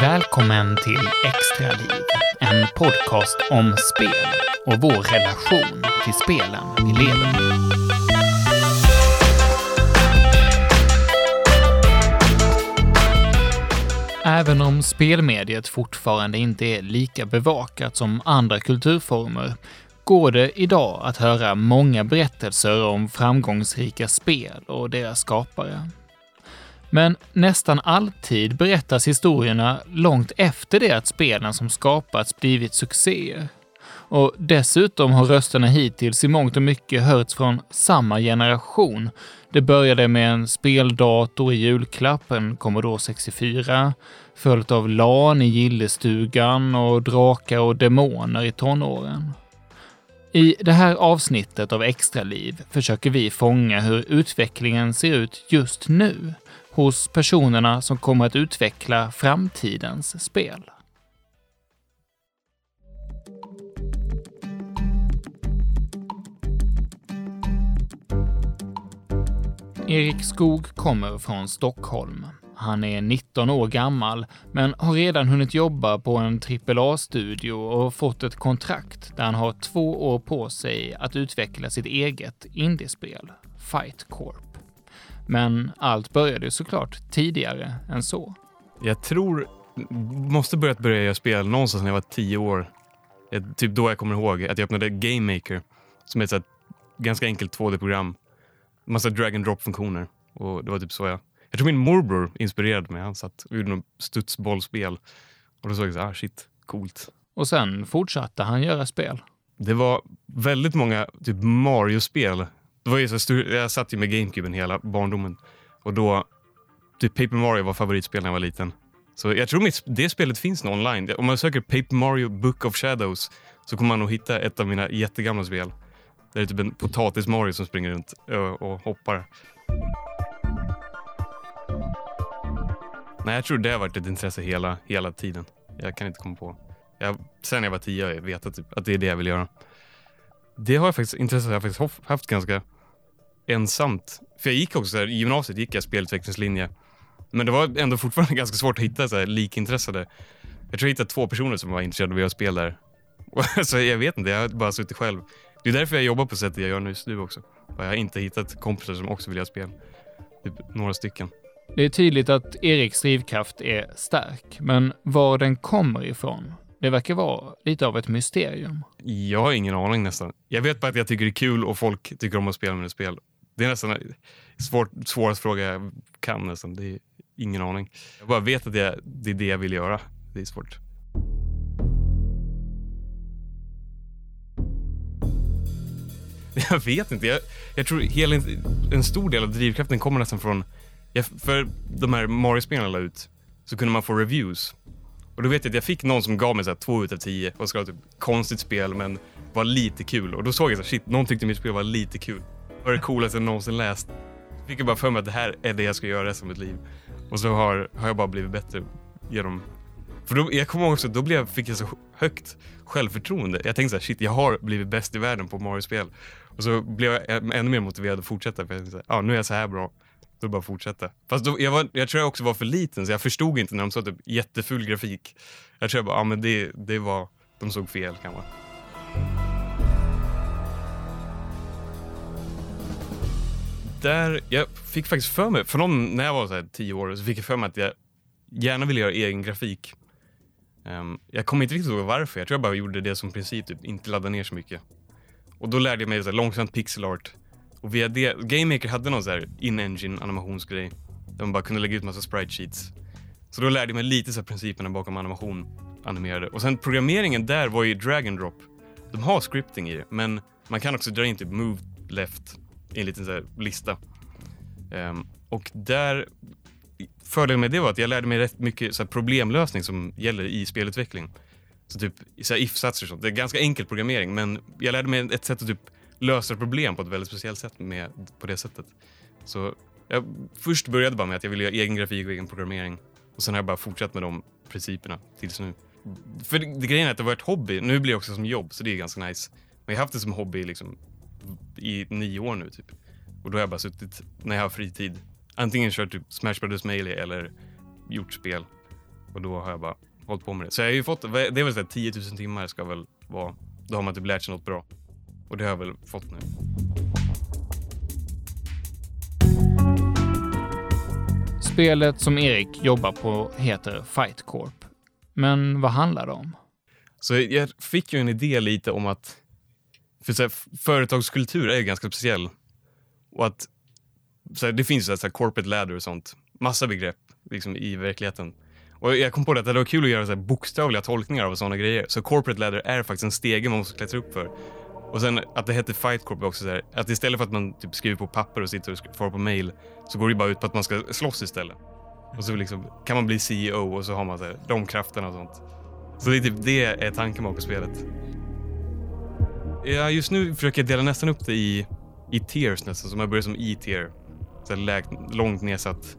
Välkommen till Extraliv, en podcast om spel och vår relation till spelen vi lever med. Även om spelmediet fortfarande inte är lika bevakat som andra kulturformer går det idag att höra många berättelser om framgångsrika spel och deras skapare. Men nästan alltid berättas historierna långt efter det att spelen som skapats blivit succéer. Och dessutom har rösterna hittills i mångt och mycket hörts från samma generation. Det började med en speldator i julklapp, en Commodore 64, följt av LAN i gillestugan och drakar och demoner i tonåren. I det här avsnittet av Extraliv försöker vi fånga hur utvecklingen ser ut just nu hos personerna som kommer att utveckla framtidens spel. Erik Skog kommer från Stockholm. Han är 19 år gammal, men har redan hunnit jobba på en AAA-studio och fått ett kontrakt där han har två år på sig att utveckla sitt eget indiespel, Fight Corp. Men allt började såklart tidigare än så. Jag tror, måste börjat börja göra spel någonstans när jag var tio år. Typ då jag kommer ihåg att jag öppnade Game Maker som är ett ganska enkelt 2D-program. Massa drag and drop-funktioner. Och det var typ så jag... Jag tror min morbror inspirerade mig. Han satt och gjorde något studsbollspel. Och då såg jag så ah shit, coolt. Och sen fortsatte han göra spel. Det var väldigt många typ Mario-spel det var ju så stor, jag satt ju med GameCuben hela barndomen och då, typ Paper Mario var favoritspel när jag var liten. Så jag tror mitt, det spelet finns nu online. Om man söker Paper Mario Book of Shadows så kommer man nog hitta ett av mina jättegamla spel. Där Det är typ en potatis-Mario som springer runt och, och hoppar. Nej, jag tror det har varit ett intresse hela, hela tiden. Jag kan inte komma på. Jag, sen jag var tio har jag vetat typ, att det är det jag vill göra. Det har jag faktiskt, intresset har jag faktiskt haft ganska ensamt. För jag gick också här, i gymnasiet gick jag spelutvecklingslinje. Men det var ändå fortfarande ganska svårt att hitta så här, likintressade. Jag tror jag hittade två personer som var intresserade av att göra spel där. så jag vet inte, jag har bara suttit själv. Det är därför jag jobbar på sättet jag gör just nu också. Jag har inte hittat kompisar som också vill göra spel. Typ några stycken. Det är tydligt att Eriks drivkraft är stark, men var den kommer ifrån, det verkar vara lite av ett mysterium. Jag har ingen aning nästan. Jag vet bara att jag tycker det är kul och folk tycker om att spela med det spel. Det är nästan svår, svåraste fråga jag kan nästan. Det är ingen aning. Jag bara vet att jag, det är det jag vill göra. Det är svårt. Jag vet inte. Jag, jag tror hela, en stor del av drivkraften kommer nästan från... Jag, för de här Mario-spelen jag la ut så kunde man få reviews. Och då vet jag att jag fick någon som gav mig så här, två utav tio och skrev typ konstigt spel men var lite kul. Och då såg jag så här, shit, någon tyckte mitt spel var lite kul. Det var det coolaste jag någonsin läst. Så fick jag bara för mig att det här är det jag ska göra resten av mitt liv. Och så har, har jag bara blivit bättre genom... För då, jag kommer ihåg också, då blev, fick jag så högt självförtroende. Jag tänkte så här, shit, jag har blivit bäst i världen på Mario-spel. Och så blev jag ännu mer motiverad att fortsätta. För jag tänkte, ah, nu är jag så här bra. Då bara fortsatte. Fast då, jag, var, jag tror jag också var för liten så jag förstod inte när de sa typ jätteful grafik. Jag tror jag bara, ja men det, det var, de såg fel kanske. Där, jag fick faktiskt för mig, för någon, när jag var så här tio år, så fick jag för mig att jag gärna ville göra egen grafik. Um, jag kommer inte riktigt ihåg varför, jag tror jag bara gjorde det som princip, typ, inte ladda ner så mycket. Och då lärde jag mig så här, långsamt pixel art och via det, Game Maker hade någon så här in-engine animationsgrej där man bara kunde lägga ut massa sprite sheets. Så då lärde jag mig lite så här principerna bakom animation animerade. Och sen programmeringen där var ju drag and drop. De har scripting i det, men man kan också dra in typ move left i en liten så här lista. Um, och där, fördelen med det var att jag lärde mig rätt mycket så problemlösning som gäller i spelutveckling. Så typ if-satser och sånt. Det är ganska enkel programmering, men jag lärde mig ett sätt att typ löser problem på ett väldigt speciellt sätt med, på det sättet. Så jag först började bara med att jag ville göra egen grafik och egen programmering. Och sen har jag bara fortsatt med de principerna tills nu. För det, det grejen är att det var ett hobby. Nu blir det också som jobb, så det är ganska nice. Men jag har haft det som hobby liksom, i nio år nu typ. Och då har jag bara suttit, när jag har fritid, antingen kört typ Smash Brothers Melee eller gjort spel. Och då har jag bara hållit på med det. Så jag har ju fått, det är väl så här 10 000 timmar ska väl vara, då har man typ lärt sig något bra. Och det har jag väl fått nu. Spelet som Erik jobbar på heter Fight Corp. Men vad handlar det om? Så jag fick ju en idé lite om att för så här, företagskultur är ju ganska speciell. Och att så här, det finns så här, så här corporate ladder och sånt. Massa begrepp liksom, i verkligheten. Och jag kom på det att det var kul att göra så bokstavliga tolkningar av sådana grejer. Så corporate ladder är faktiskt en stege man måste klättra upp för. Och sen att det heter Fight Corp också så här, att istället för att man typ skriver på papper och sitter och får på mail så går det bara ut på att man ska slåss istället. Och så liksom, kan man bli CEO och så har man så här, de krafterna och sånt. Så det är typ det är tanken bakom spelet. Ja, just nu försöker jag dela nästan upp det i, i tiers nästan, så man börjar som E-tier. Så här lägt, långt nedsatt.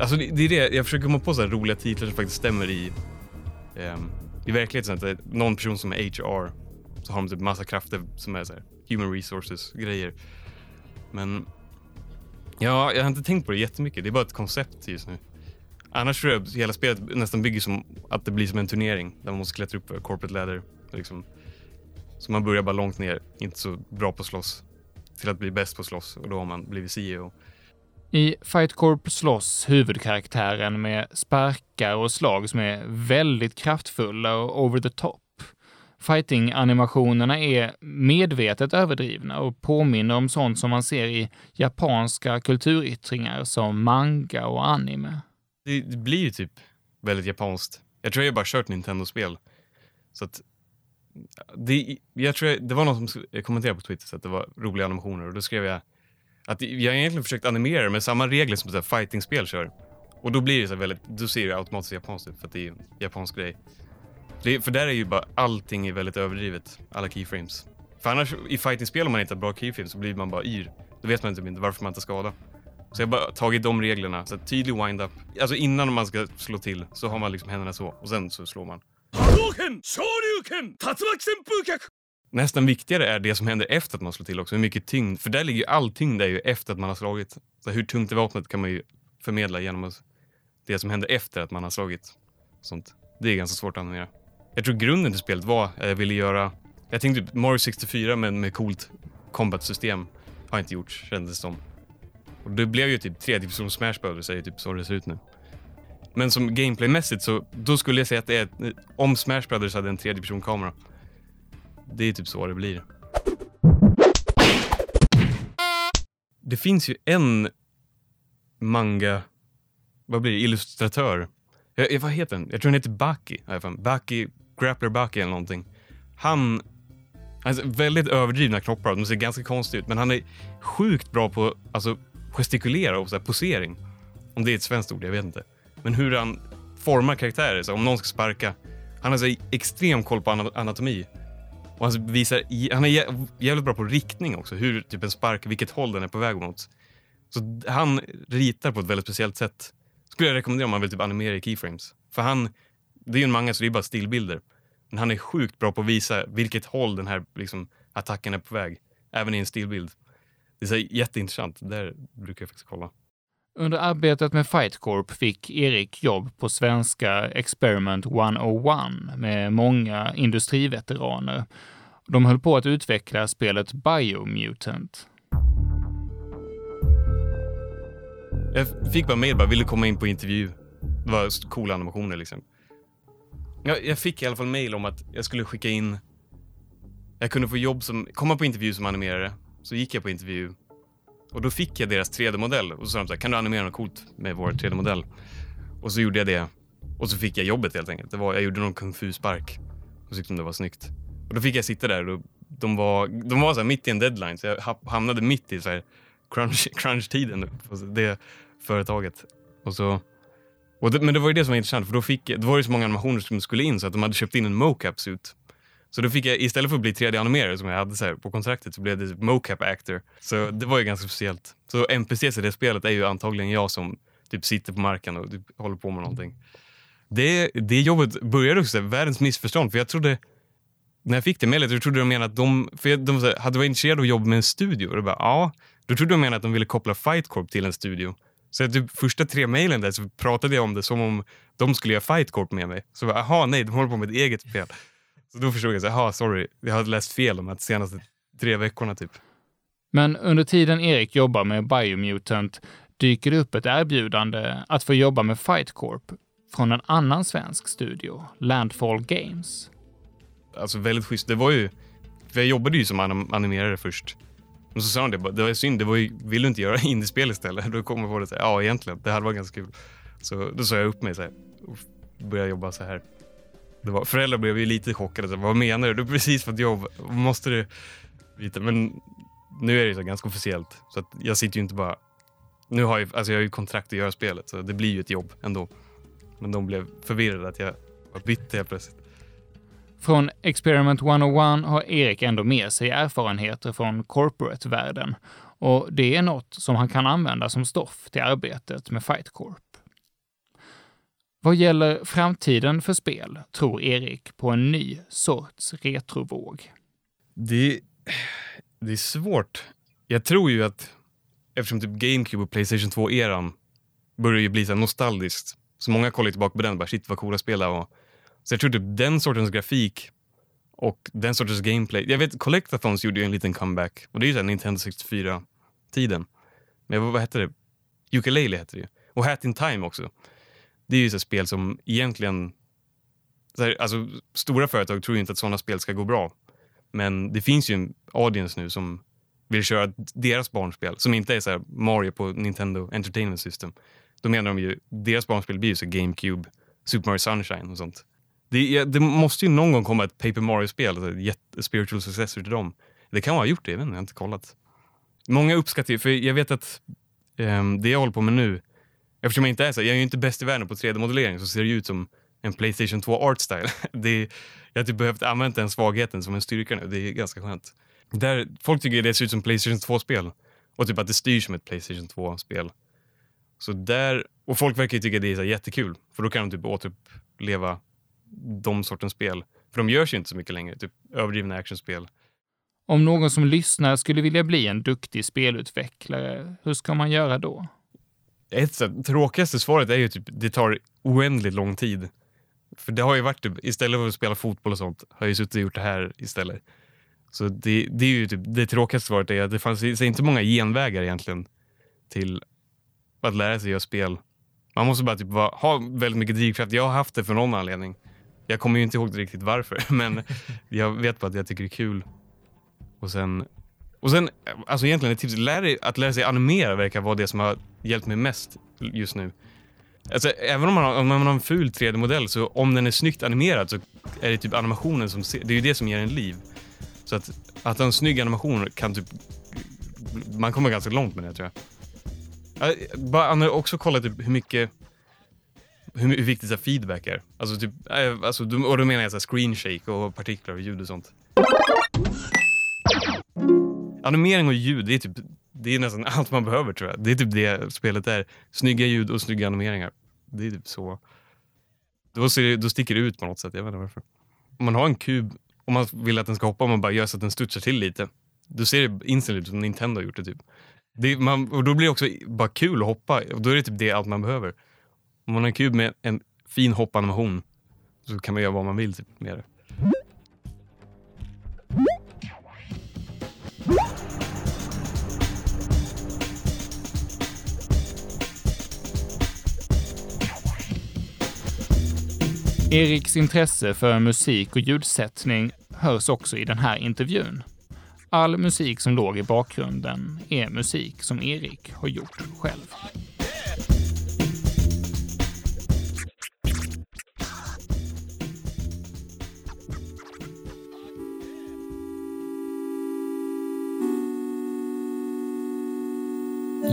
Alltså det, det är det, jag försöker komma på så här roliga titlar som faktiskt stämmer i, um, i verkligheten. Att någon person som är HR, så har de typ massa krafter som är så här, human resources grejer. Men ja, jag har inte tänkt på det jättemycket. Det är bara ett koncept just nu. Annars tror jag att hela spelet nästan bygger som att det blir som en turnering där man måste klättra upp för corporate ladder. Liksom. Så man börjar bara långt ner, inte så bra på att slåss, till att bli bäst på att slåss och då har man blivit CEO. I Fight Corp slåss huvudkaraktären med sparkar och slag som är väldigt kraftfulla och over the top. Fighting-animationerna är medvetet överdrivna och påminner om sånt som man ser i japanska kulturyttringar som manga och anime. Det, det blir ju typ väldigt japanskt. Jag tror jag bara kört Nintendo-spel. Så att det, jag tror det var någon som kommenterade på Twitter så att det var roliga animationer och då skrev jag att jag egentligen försökt animera det med samma regler som ett fighting-spel kör. Och då blir det så väldigt, då ser det automatiskt japanskt ut för att det är en japansk grej. Det, för där är ju bara allting är väldigt överdrivet, alla keyframes. För annars i fighting-spel om man inte har bra keyframes så blir man bara yr. Då vet man inte varför man inte skadar. Så jag har bara tagit de reglerna, så tydlig wind-up. Alltså innan man ska slå till så har man liksom händerna så och sen så slår man. Nästan viktigare är det som händer efter att man slår till också. Hur mycket tyngd, för där ligger ju all tyngd där ju efter att man har slagit. Så hur tungt är vapnet kan man ju förmedla genom det som händer efter att man har slagit. Sånt. Det är ganska svårt att animera. Jag tror grunden till spelet var att jag ville göra, jag tänkte typ Mario 64 men med coolt combat-system. Har inte gjorts kändes det som. Och det blev ju typ tredje person Smash Brothers, är ju typ så det ser ut nu. Men som gameplaymässigt så då skulle jag säga att det är eh, om Smash Brothers hade en tredje person kamera. Det är typ så det blir. Det finns ju en manga, vad blir det, illustratör. Jag, vad heter den? Jag tror den heter Baki. Baki, Grappler Bucky eller någonting. Han Alltså, väldigt överdrivna knoppar, de ser ganska konstiga ut, men han är sjukt bra på alltså, gestikulera och så här, posering. Om det är ett svenskt ord, jag vet inte. Men hur han formar karaktärer, så om någon ska sparka. Han har så extrem koll på anatomi. Och han, visar, han är jävligt bra på riktning också, hur typ en spark, vilket håll den är på väg mot. Så han ritar på ett väldigt speciellt sätt. Skulle jag rekommendera om man vill typ animera i keyframes. För han, det är ju en manga så det är bara stillbilder. Men han är sjukt bra på att visa vilket håll den här liksom, attacken är på väg. Även i en stillbild. Det är så jätteintressant. Där brukar jag faktiskt kolla. Under arbetet med Fight Corp fick Erik jobb på svenska Experiment 101 med många industriveteraner. De höll på att utveckla spelet Biomutant. Jag fick bara mejl bara, vill du komma in på intervju? Det var coola animationer liksom. Jag, jag fick i alla fall mejl om att jag skulle skicka in... Jag kunde få jobb som, komma på intervju som animerare. Så gick jag på intervju och då fick jag deras 3D-modell och så sa de så här, kan du animera något coolt med vår 3D-modell? Och så gjorde jag det. Och så fick jag jobbet helt enkelt. Det var, jag gjorde någon kung fu-spark. Och tyckte de det var snyggt. Och då fick jag sitta där och de var, de var så mitt i en deadline så jag hamnade mitt i så här crunch, crunch-tiden på det företaget. Och så, det, men det var ju det som var intressant för då, fick, det var ju så många animationer som skulle in så att de hade köpt in en mocap-suit så då fick jag, istället för att bli 3D-animerare som jag hade så på kontraktet, så blev det mocap actor. Så det var ju ganska speciellt. Så NPCs i det spelet är ju antagligen jag som typ sitter på marken och typ håller på med någonting. Det, det jobbet började också världens missförstånd, för jag trodde när jag fick det mejlet, då trodde de menade att de, för de hade varit intresserade av att jobba med en studio. Och då bara, ja, då trodde de menade att de ville koppla Fight Corp till en studio. Så typ första tre mejlen där så pratade jag om det som om de skulle göra Fight Corp med mig. Så aha, nej, de håller på med ett eget spel. Så då förstod jag, så, aha, sorry, jag hade läst fel de här senaste tre veckorna typ. Men under tiden Erik jobbar med Biomutant dyker det upp ett erbjudande att få jobba med Fight Corp från en annan svensk studio, Landfall Games. Alltså väldigt schysst. Det var ju, jag jobbade ju som anim animerare först. Och så sa hon det, det var synd, det var ju, vill du inte göra indiespel istället? Då kom jag på det, så här, ja egentligen, det hade varit ganska kul. Så då sa jag upp mig så här, och började jobba så här. Det var, föräldrar blev ju lite chockade, så här, vad menar du? Du har precis fått jobb, måste du vita? Men nu är det så ganska officiellt, så att jag sitter ju inte bara... Nu har jag, alltså jag har ju kontrakt att göra spelet, så det blir ju ett jobb ändå. Men de blev förvirrade att jag var bytt helt plötsligt. Från Experiment 101 har Erik ändå med sig erfarenheter från corporate-världen och det är något som han kan använda som stoff till arbetet med Fight Corp. Vad gäller framtiden för spel tror Erik på en ny sorts retrovåg. Det, det är svårt. Jag tror ju att eftersom typ GameCube och Playstation 2-eran börjar ju bli så nostalgiskt. Så många kollar tillbaka på den och bara shit vad coola spel det var. Så jag tror typ den sortens grafik och den sortens gameplay. Jag vet Collectathons gjorde ju en liten comeback och det är ju Nintendo 64-tiden. Men vad hette det? Ukulele hette det ju. Och Hat in Time också. Det är ju så spel som egentligen... Så här, alltså, stora företag tror ju inte att sådana spel ska gå bra. Men det finns ju en audience nu som vill köra deras barnspel som inte är så Mario på Nintendo Entertainment System. Då menar de ju, deras barnspel blir ju så GameCube, Super Mario Sunshine och sånt. Det, det, måste ju någon gång komma ett Paper Mario-spel, alltså ett spiritual successor till dem. Det kan ha gjort det, jag, vet inte, jag har inte kollat. Många uppskattar ju, för jag vet att um, det jag håller på med nu, eftersom jag inte är så, jag är ju inte bäst i världen på 3D-modellering, så ser det ju ut som en Playstation 2 art style. Det, jag har typ behövt använda den svagheten som en styrka nu, det är ganska skönt. Där, folk tycker det ser ut som Playstation 2-spel och typ att det styrs som ett Playstation 2-spel. Så där, och folk verkar ju tycka det är så jättekul, för då kan de typ återuppleva de sortens spel. För de görs ju inte så mycket längre, typ överdrivna actionspel. Om någon som lyssnar skulle vilja bli en duktig spelutvecklare, hur ska man göra då? Ett sätt, tråkigaste svaret är ju typ, det tar oändligt lång tid. För det har ju varit typ, istället för att spela fotboll och sånt, har jag ju suttit och gjort det här istället. Så det, det är ju typ, det tråkigaste svaret är att det fanns inte många genvägar egentligen till att lära sig göra spel. Man måste bara typ ha väldigt mycket drivkraft. Jag har haft det för någon anledning. Jag kommer ju inte ihåg riktigt varför, men jag vet bara att jag tycker det är kul. Och sen, och sen alltså egentligen ett tips, lär att lära sig animera verkar vara det som har hjälpt mig mest just nu. Alltså, även om man, har, om man har en ful 3D-modell, så om den är snyggt animerad så är det typ animationen som ser, det är ju det som ger en liv. Så att, att ha en snygg animation kan typ, man kommer ganska långt med det tror jag. jag bara också kolla typ hur mycket hur, hur viktigt så feedback är. Alltså, typ, eh, alltså, och då menar jag så screen shake och partiklar och ljud och sånt. Animering och ljud, det är, typ, det är nästan allt man behöver tror jag. Det är typ det spelet är. Snygga ljud och snygga animeringar. Det är typ så. Då, ser, då sticker det ut på något sätt, jag vet inte varför. Om man har en kub och man vill att den ska hoppa och man bara gör så att den studsar till lite. Då ser det instantly ut som Nintendo har gjort det typ. Det, man, och då blir det också bara kul att hoppa och då är det typ det allt man behöver. Om man har en kub med en fin hoppanimation så kan man göra vad man vill typ, med det. Eriks intresse för musik och ljudsättning hörs också i den här intervjun. All musik som låg i bakgrunden är musik som Erik har gjort själv.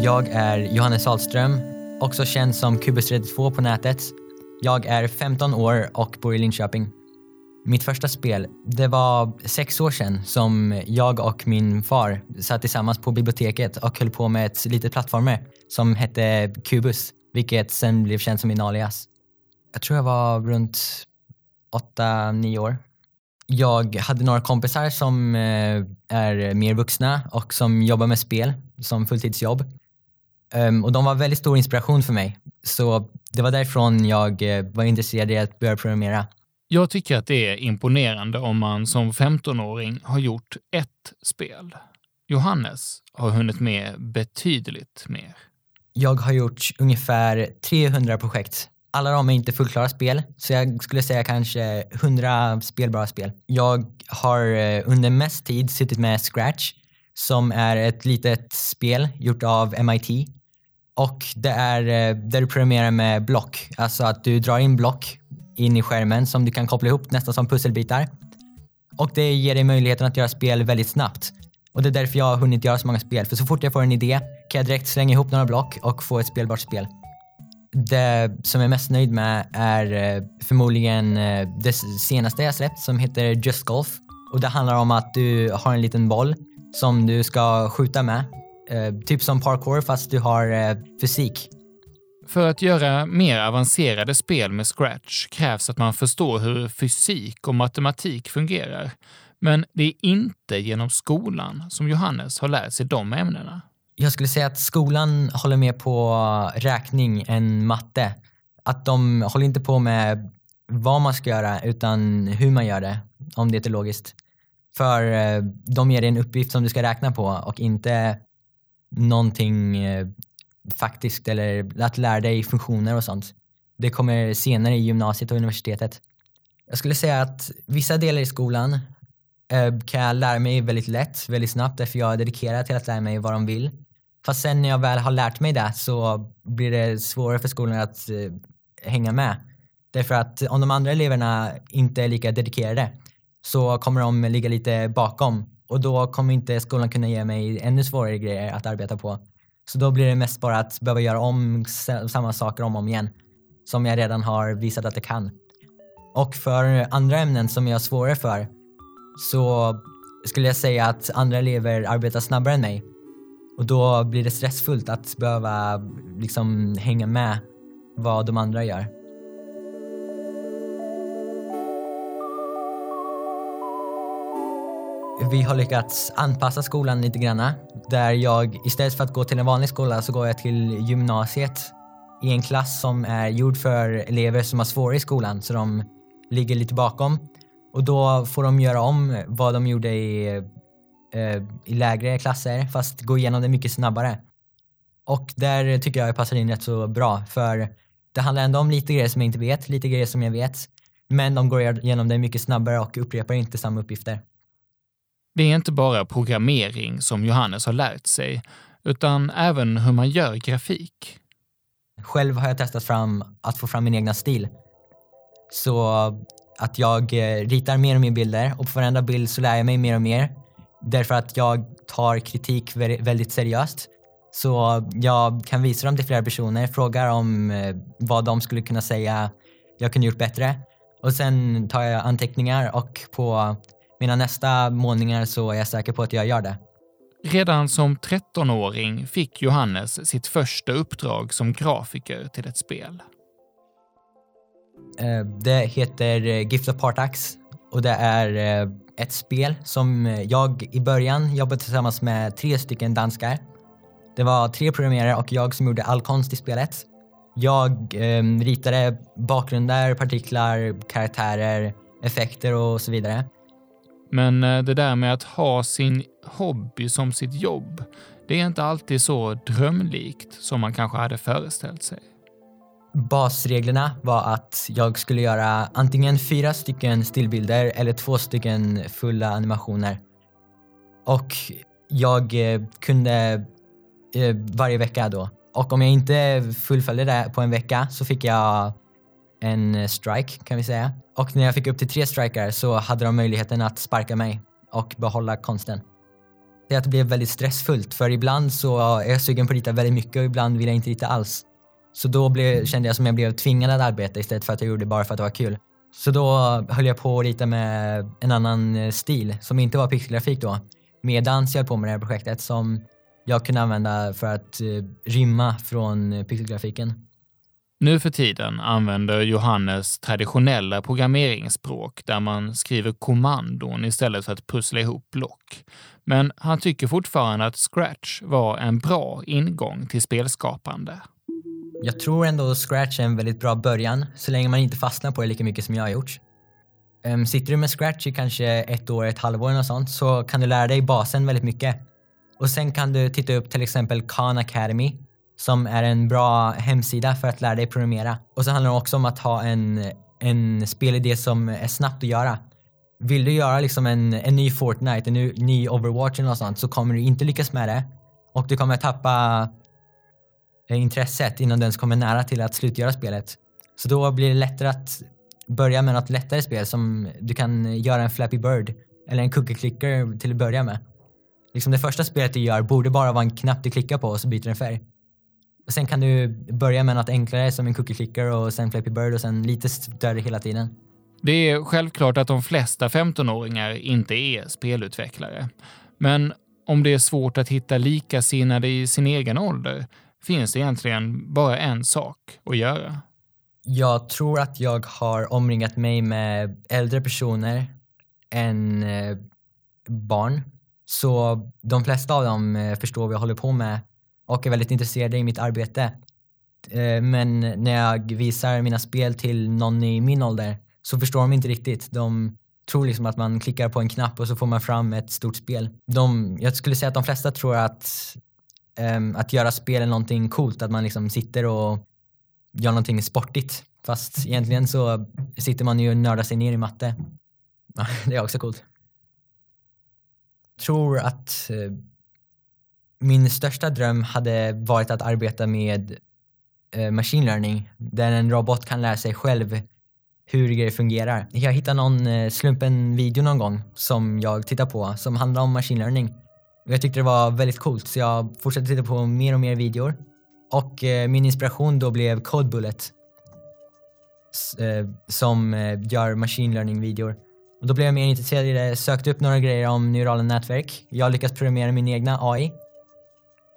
Jag är Johannes Ahlström, också känd som Kubus32 på nätet. Jag är 15 år och bor i Linköping. Mitt första spel, det var sex år sedan som jag och min far satt tillsammans på biblioteket och höll på med ett litet plattformer som hette Kubus, vilket sen blev känt som min alias. Jag tror jag var runt 8-9 år. Jag hade några kompisar som eh, är mer vuxna och som jobbar med spel som fulltidsjobb. Um, och de var väldigt stor inspiration för mig. Så det var därifrån jag uh, var intresserad i att börja programmera. Jag tycker att det är imponerande om man som 15-åring har gjort ett spel. Johannes har hunnit med betydligt mer. Jag har gjort ungefär 300 projekt. Alla de är inte fullklara spel, så jag skulle säga kanske 100 spelbara spel. Jag har eh, under mest tid suttit med Scratch, som är ett litet spel gjort av MIT. Och det är eh, där du programmerar med block, alltså att du drar in block in i skärmen som du kan koppla ihop nästan som pusselbitar. Och det ger dig möjligheten att göra spel väldigt snabbt. Och det är därför jag har hunnit göra så många spel. För så fort jag får en idé kan jag direkt slänga ihop några block och få ett spelbart spel. Det som jag är mest nöjd med är eh, förmodligen eh, det senaste jag släppt som heter Just Golf. Och det handlar om att du har en liten boll som du ska skjuta med. Eh, typ som parkour fast du har fysik. För att göra mer avancerade spel med Scratch krävs att man förstår hur fysik och matematik fungerar. Men det är inte genom skolan som Johannes har lärt sig de ämnena. Jag skulle säga att skolan håller mer på räkning än matte. Att de håller inte på med vad man ska göra utan hur man gör det, om det är logiskt. För eh, de ger dig en uppgift som du ska räkna på och inte någonting eh, faktiskt eller att lära dig funktioner och sånt. Det kommer senare i gymnasiet och universitetet. Jag skulle säga att vissa delar i skolan Eh, kan jag lära mig väldigt lätt, väldigt snabbt därför jag är dedikerad till att lära mig vad de vill. Fast sen när jag väl har lärt mig det så blir det svårare för skolan att eh, hänga med. Därför att om de andra eleverna inte är lika dedikerade så kommer de ligga lite bakom och då kommer inte skolan kunna ge mig ännu svårare grejer att arbeta på. Så då blir det mest bara att behöva göra om samma saker om och om igen som jag redan har visat att jag kan. Och för andra ämnen som jag har svårare för så skulle jag säga att andra elever arbetar snabbare än mig. Och då blir det stressfullt att behöva liksom hänga med vad de andra gör. Vi har lyckats anpassa skolan lite grann. Där jag istället för att gå till en vanlig skola så går jag till gymnasiet i en klass som är gjord för elever som har svårare i skolan så de ligger lite bakom. Och då får de göra om vad de gjorde i, eh, i lägre klasser fast gå igenom det mycket snabbare. Och där tycker jag jag passar in rätt så bra för det handlar ändå om lite grejer som jag inte vet, lite grejer som jag vet. Men de går igenom det mycket snabbare och upprepar inte samma uppgifter. Det är inte bara programmering som Johannes har lärt sig, utan även hur man gör grafik. Själv har jag testat fram att få fram min egna stil. Så att jag eh, ritar mer och mer bilder och på varenda bild så lär jag mig mer och mer. Därför att jag tar kritik väldigt seriöst. Så jag kan visa dem till flera personer, frågar om eh, vad de skulle kunna säga jag kunde gjort bättre. Och sen tar jag anteckningar och på mina nästa målningar så är jag säker på att jag gör det. Redan som 13-åring fick Johannes sitt första uppdrag som grafiker till ett spel. Eh, det heter eh, Gift of Partax och det är eh, ett spel som jag i början jobbade tillsammans med tre stycken danskar. Det var tre programmerare och jag som gjorde all konst i spelet. Jag eh, ritade bakgrunder, partiklar, karaktärer, effekter och så vidare. Men eh, det där med att ha sin hobby som sitt jobb, det är inte alltid så drömlikt som man kanske hade föreställt sig. Basreglerna var att jag skulle göra antingen fyra stycken stillbilder eller två stycken fulla animationer. Och jag eh, kunde eh, varje vecka då. Och om jag inte fullföljde det på en vecka så fick jag en strike kan vi säga. Och när jag fick upp till tre strikar så hade de möjligheten att sparka mig och behålla konsten. Det, att det blev väldigt stressfullt för ibland så är jag sugen på att rita väldigt mycket och ibland vill jag inte rita alls. Så då blev, kände jag som jag blev tvingad att arbeta istället för att jag gjorde det bara för att det var kul. Så då höll jag på att rita med en annan eh, stil som inte var pixelgrafik då. Medan jag höll på med det här projektet som jag kunde använda för att eh, rymma från eh, pixelgrafiken. Nu för tiden använder Johannes traditionella programmeringsspråk där man skriver kommandon istället för att pussla ihop block. Men han tycker fortfarande att Scratch var en bra ingång till spelskapande. Jag tror ändå Scratch är en väldigt bra början, så länge man inte fastnar på det lika mycket som jag har gjort. Ehm, sitter du med Scratch i kanske ett år, ett halvår och sånt så kan du lära dig basen väldigt mycket. Och sen kan du titta upp till exempel Khan Academy som är en bra hemsida för att lära dig programmera. Och så handlar det också om att ha en, en spelidé som är snabbt att göra. Vill du göra liksom en, en ny Fortnite, en ny, ny Overwatch eller något sånt så kommer du inte lyckas med det. Och du kommer tappa eh, intresset innan du ens kommer nära till att slutgöra spelet. Så då blir det lättare att börja med något lättare spel som du kan göra en Flappy Bird eller en cookie clicker till att börja med. Liksom det första spelet du gör borde bara vara en knapp du klickar på och så byter den färg. Sen kan du börja med något enklare som en cookie clicker och sen Flappy Bird och sen lite större hela tiden. Det är självklart att de flesta 15-åringar inte är spelutvecklare. Men om det är svårt att hitta likasinnade i sin egen ålder finns det egentligen bara en sak att göra. Jag tror att jag har omringat mig med äldre personer än eh, barn. Så de flesta av dem eh, förstår vad jag håller på med och är väldigt intresserade i mitt arbete. Eh, men när jag visar mina spel till någon i min ålder så förstår de inte riktigt. De tror liksom att man klickar på en knapp och så får man fram ett stort spel. De, jag skulle säga att de flesta tror att, um, att göra spel är någonting coolt, att man liksom sitter och gör någonting sportigt. Fast egentligen så sitter man ju och nördar sig ner i matte. det är också coolt. Jag tror att uh, min största dröm hade varit att arbeta med eh, machine learning, där en robot kan lära sig själv hur grejer fungerar. Jag hittade någon eh, slumpen video någon gång som jag tittade på som handlar om machine learning. Jag tyckte det var väldigt coolt så jag fortsatte titta på mer och mer videor. Och eh, min inspiration då blev Code Bullet eh, som eh, gör machine learning-videor. Och då blev jag mer intresserad i det, sökte upp några grejer om neurala nätverk. Jag lyckats programmera min egna AI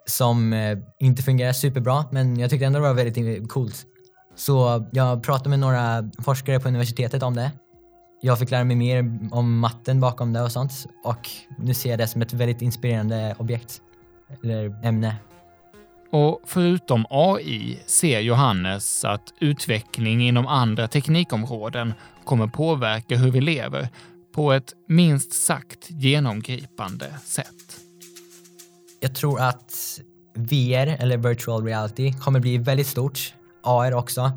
som eh, inte fungerar superbra, men jag tyckte ändå det var väldigt coolt. Så jag pratade med några forskare på universitetet om det. Jag fick lära mig mer om matten bakom det och sånt och nu ser jag det som ett väldigt inspirerande objekt, eller ämne. Och förutom AI ser Johannes att utveckling inom andra teknikområden kommer påverka hur vi lever på ett minst sagt genomgripande sätt. Jag tror att VR, eller virtual reality, kommer bli väldigt stort. AR också.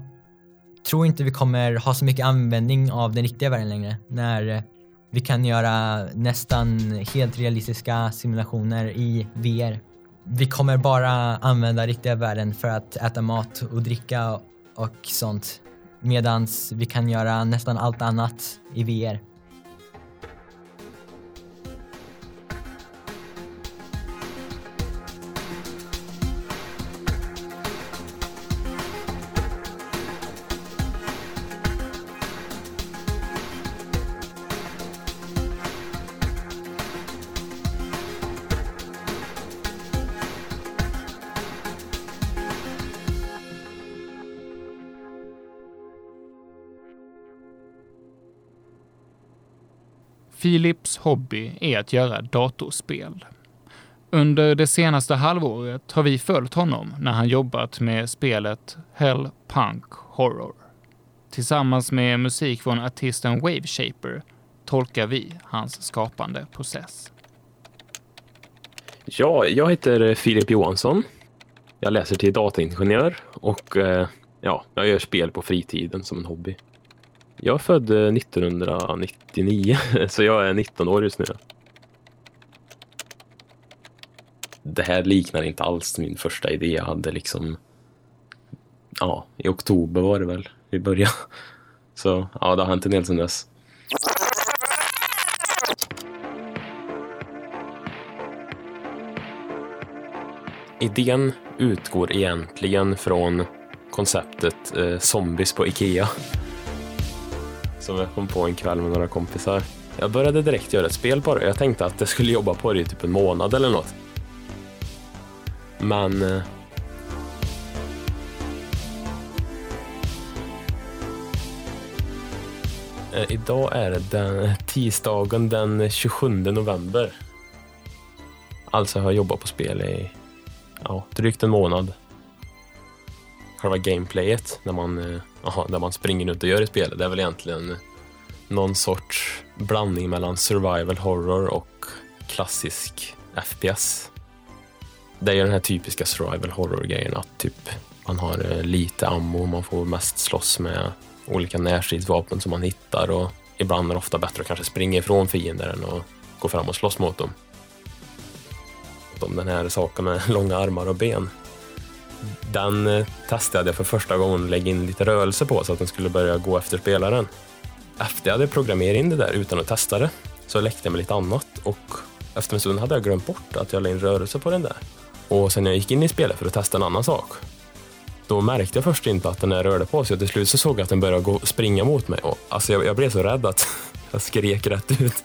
Tror inte vi kommer ha så mycket användning av den riktiga världen längre. När vi kan göra nästan helt realistiska simulationer i VR. Vi kommer bara använda riktiga världen för att äta mat och dricka och sånt. Medan vi kan göra nästan allt annat i VR. Philips hobby är att göra datorspel. Under det senaste halvåret har vi följt honom när han jobbat med spelet Hell Punk Horror. Tillsammans med musik från artisten Waveshaper tolkar vi hans skapande process. Ja, jag heter eh, Filip Johansson. Jag läser till dataingenjör och eh, ja, jag gör spel på fritiden som en hobby. Jag är född 1999, så jag är 19 år just nu. Det här liknar inte alls min första idé. Jag hade liksom... Ja, i oktober var det väl vi började. Så ja, det har hänt en del sedan dess. Idén utgår egentligen från konceptet eh, zombies på Ikea som jag kom på en kväll med några kompisar. Jag började direkt göra ett spel på det. Jag tänkte att jag skulle jobba på det i typ en månad eller något. Men... Eh, eh, idag är det den, tisdagen den 27 november. Alltså har jag jobbat på spel i ja, drygt en månad. Själva gameplayet, när man eh, aha, man springer runt och gör i spelet, det är väl egentligen någon sorts blandning mellan survival horror och klassisk FPS. Det är ju den här typiska survival horror-grejen att typ man har eh, lite ammo, man får mest slåss med olika närstridsvapen som man hittar och ibland är det ofta bättre att kanske springa ifrån fiender än att gå fram och slåss mot dem. Om den här saken med långa armar och ben. Den eh, testade jag för första gången lägga in lite rörelse på så att den skulle börja gå efter spelaren. Efter jag hade programmerat in det där utan att testa det så läckte jag med lite annat och efter en stund hade jag glömt bort att jag la in rörelse på den där. Och sen när jag gick in i spelet för att testa en annan sak då märkte jag först inte att den här rörde på sig och till slut så såg jag att den började gå, springa mot mig. Och, alltså jag, jag blev så rädd att jag skrek rätt ut.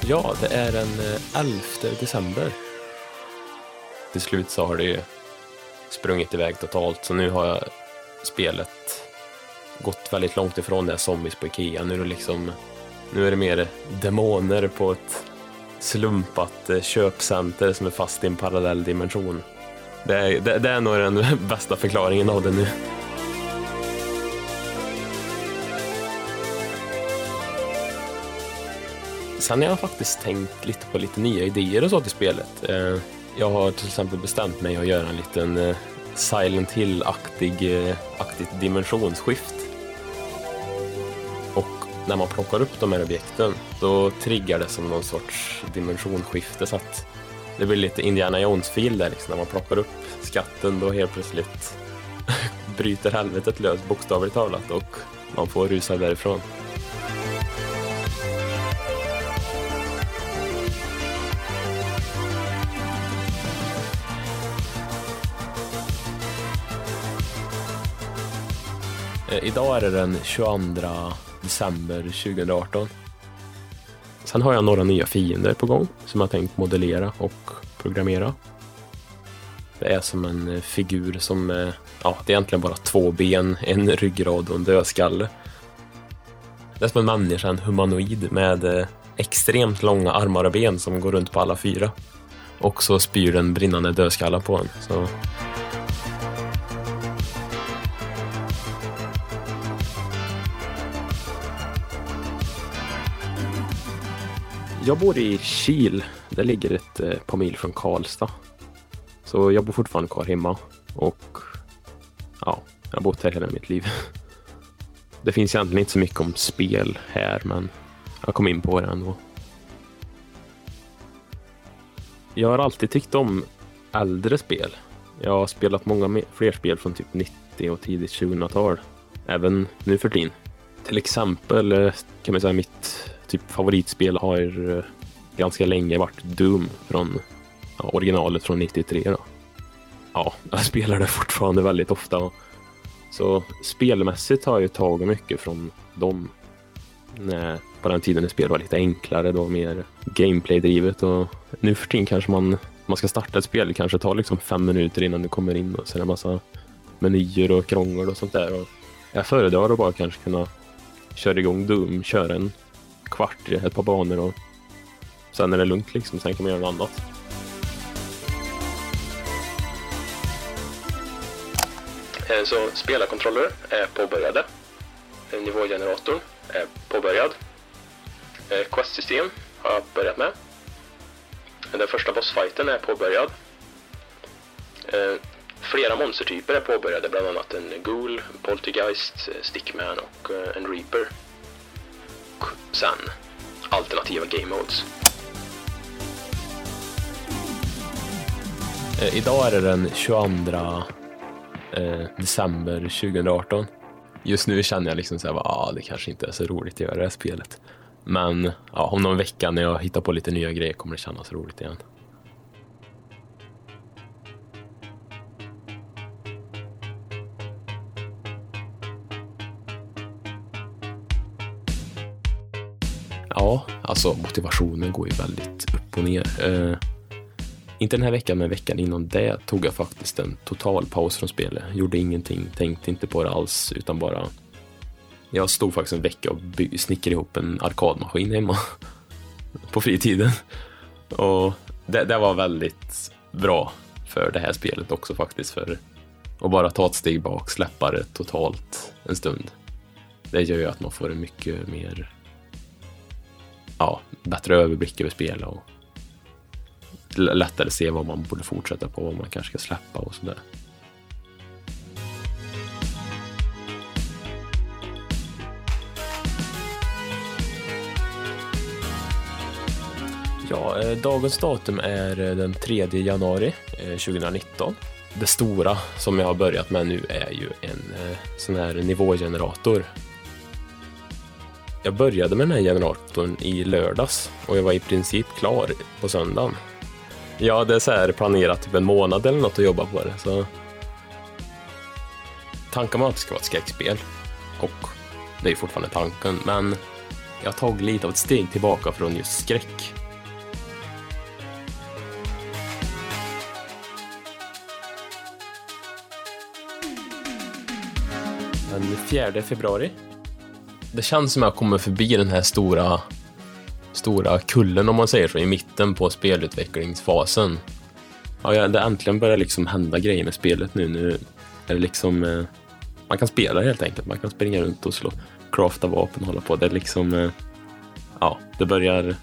ja, det är den eh, 11 december. Till slut så har det ju sprungit iväg totalt så nu har jag spelet gått väldigt långt ifrån det här zombies på Ikea. Nu är det liksom nu är det mer demoner på ett slumpat eh, köpcenter som är fast i en parallell dimension. Det är, det, det är nog den bästa förklaringen av det nu. Sen har jag faktiskt tänkt lite på lite nya idéer och så till spelet. Eh, jag har till exempel bestämt mig att göra en liten eh, Silent Hill-aktig eh, aktigt dimensionsskift. Och när man plockar upp de här objekten, då triggar det som någon sorts dimensionsskifte så att det blir lite Indiana Jones-fil där liksom, när man plockar upp skatten då helt plötsligt bryter helvetet lös bokstavligt talat och man får rusa därifrån. Eh, idag är det den 22 december 2018. Sen har jag några nya fiender på gång som jag tänkt modellera och programmera. Det är som en eh, figur som, eh, ja, det är egentligen bara två ben, en ryggrad och en dödskalle. Det är som en människa, en humanoid med extremt långa armar och ben som går runt på alla fyra. Och så spyr den brinnande dödskalle på en. Så Jag bor i Kil. Det ligger ett eh, par mil från Karlstad. Så jag bor fortfarande kvar hemma och ja, jag har bott här hela mitt liv. Det finns egentligen inte så mycket om spel här, men jag kom in på det ändå. Jag har alltid tyckt om äldre spel. Jag har spelat många fler spel från typ 90 och tidigt 2000-tal. Även nu för tiden. Till exempel eh, kan man säga mitt typ favoritspel har eh, ganska länge varit Doom från ja, originalet från 93. Då. Ja, jag spelar det fortfarande väldigt ofta. Så spelmässigt har jag tagit mycket från dem. När, på den tiden när spel var lite enklare, då mer gameplay-drivet. Och nu för tiden kanske man, man ska starta ett spel, det kanske tar liksom fem minuter innan du kommer in och så är det en massa menyer och krångel och sånt där. Och jag föredrar att bara kanske kunna köra igång Doom, köra en kvart, ett par banor och sen är det lugnt liksom. Sen kan man göra något annat. Eh, så spelarkontroller är påbörjade. Eh, nivågeneratorn är påbörjad. Eh, questsystem har jag börjat med. Den första bossfighten är påbörjad. Flera monstertyper är påbörjade, bland annat en Ghoul, Poltergeist, eh, Stickman och eh, en Reaper Och sen alternativa game modes. Eh, idag är det den 22 december 2018. Just nu känner jag liksom så här, ah, det kanske inte är så roligt att göra det här spelet. Men ja, om någon vecka när jag hittar på lite nya grejer kommer det kännas roligt igen. Alltså motivationen går ju väldigt upp och ner. Eh, inte den här veckan, men veckan innan det tog jag faktiskt en total paus från spelet. Gjorde ingenting, tänkte inte på det alls, utan bara Jag stod faktiskt en vecka och snickrade ihop en arkadmaskin hemma på fritiden. Och det, det, var väldigt bra för det här spelet också faktiskt. För att bara ta ett steg bak, släppa det totalt en stund. Det gör ju att man får en mycket mer ja, bättre överblick över spel och lättare se vad man borde fortsätta på, vad man kanske ska släppa och sådär. Ja, eh, dagens datum är eh, den 3 januari eh, 2019. Det stora som jag har börjat med nu är ju en sån här nivågenerator. Jag började med den här generatorn i lördags och jag var i princip klar på söndagen. Jag hade så här planerat typ en månad eller något att jobba på det. Så... Tanken var att det ska vara ett skräckspel och det är fortfarande tanken, men jag har tagit lite av ett steg tillbaka från just skräck den 4 februari. Det känns som att jag kommer förbi den här stora, stora kullen om man säger så, i mitten på spelutvecklingsfasen. Ja, det äntligen börjar liksom hända grejer med spelet nu. Nu är det liksom... Eh, man kan spela helt enkelt. Man kan springa runt och slå, crafta vapen och hålla på. Det är liksom... Eh, ja, det börjar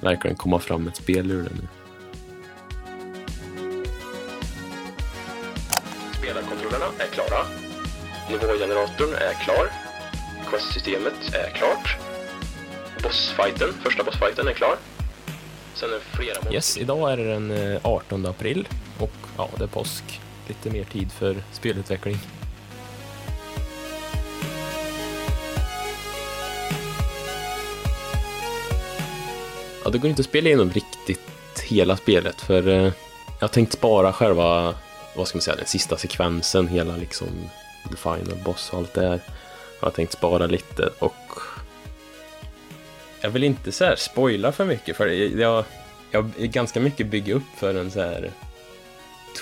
verkligen komma fram ett spel ur det nu. Spelarkontrollerna är klara. Nivågeneratorn är klar. Quest-systemet är klart. Bossfighten, första bossfighten är klar. Sen är det flera Yes, idag är det den eh, 18 april och ja, det är påsk. Lite mer tid för spelutveckling. Ja, det går inte att spela igenom riktigt hela spelet för eh, jag har tänkt spara själva, vad ska man säga, den sista sekvensen, hela liksom The Final Boss och allt det här. Jag har tänkt spara lite och jag vill inte så här spoila för mycket för jag, jag är ganska mycket bygga upp för en så här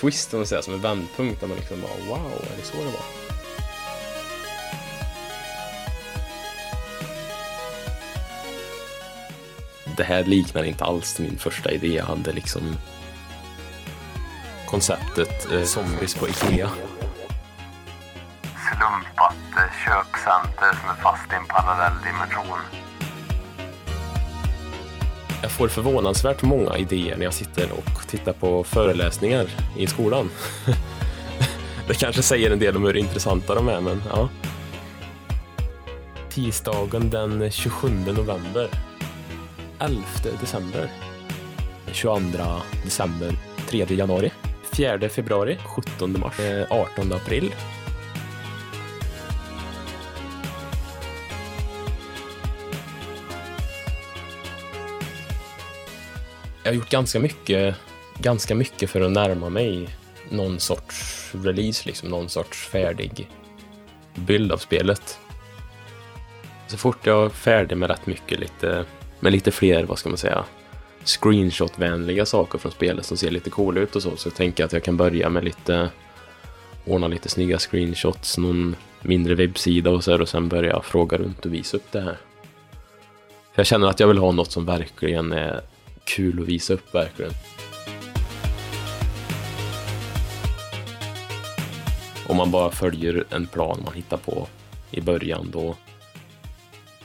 twist om man säger, som en vändpunkt där man liksom bara wow, är det så det var? Det här liknar inte alls min första idé. Jag hade liksom konceptet eh, zombies på Ikea slumpat köpcenter som är fast i en parallell dimension. Jag får förvånansvärt många idéer när jag sitter och tittar på föreläsningar i skolan. Det kanske säger en del om hur intressanta de är, men ja. Tisdagen den 27 november. 11 december. 22 december. 3 januari. 4 februari. 17 mars. Eh, 18 april. Jag har gjort ganska mycket, ganska mycket för att närma mig någon sorts release, liksom någon sorts färdig bild av spelet. Så fort jag är färdig med rätt mycket, lite, med lite fler, vad ska man säga, screenshot-vänliga saker från spelet som ser lite coola ut och så, så tänker jag att jag kan börja med lite, ordna lite snygga screenshots, någon mindre webbsida och så här, och sen börja fråga runt och visa upp det här. Jag känner att jag vill ha något som verkligen är kul att visa upp verkligen. Om man bara följer en plan man hittar på i början då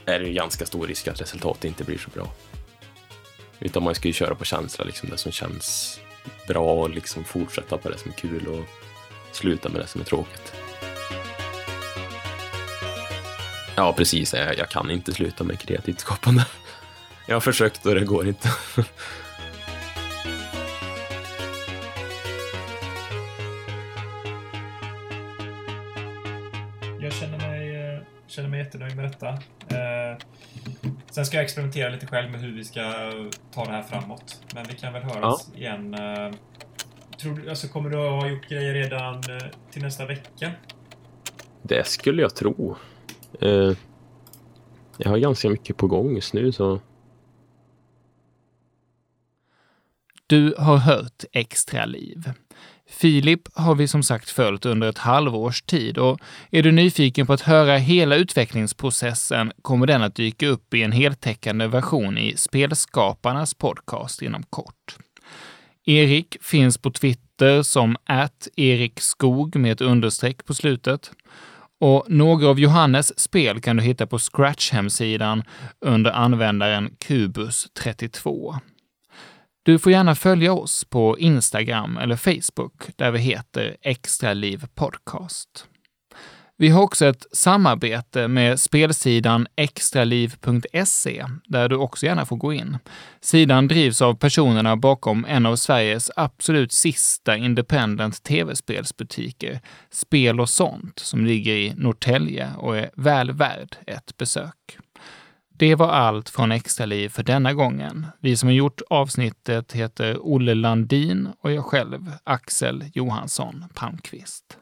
är det ju ganska stor risk att resultatet inte blir så bra. Utan man ska ju köra på känsla, liksom det som känns bra och liksom fortsätta på det som är kul och sluta med det som är tråkigt. Ja, precis. Jag kan inte sluta med kreativt skapande. Jag har försökt och det går inte. Jag känner mig, eh, känner mig jättenöjd med detta. Eh, sen ska jag experimentera lite själv med hur vi ska ta det här framåt. Men vi kan väl höras ja. igen. Eh, tror, alltså, kommer du ha gjort grejer redan till nästa vecka? Det skulle jag tro. Jag har ganska mycket på gång just nu så Du har hört Extra liv. Filip har vi som sagt följt under ett halvårs tid och är du nyfiken på att höra hela utvecklingsprocessen kommer den att dyka upp i en heltäckande version i Spelskaparnas podcast inom kort. Erik finns på Twitter som @erikskog med ett understreck på slutet. Och några av Johannes spel kan du hitta på Scratch-hemsidan under användaren Kubus32. Du får gärna följa oss på Instagram eller Facebook där vi heter Extra Liv Podcast. Vi har också ett samarbete med spelsidan extraliv.se där du också gärna får gå in. Sidan drivs av personerna bakom en av Sveriges absolut sista independent tv-spelsbutiker, Spel och sånt, som ligger i Norrtälje och är väl värd ett besök. Det var allt från Extraliv för denna gången. Vi som har gjort avsnittet heter Olle Landin och jag själv, Axel Johansson Palmqvist.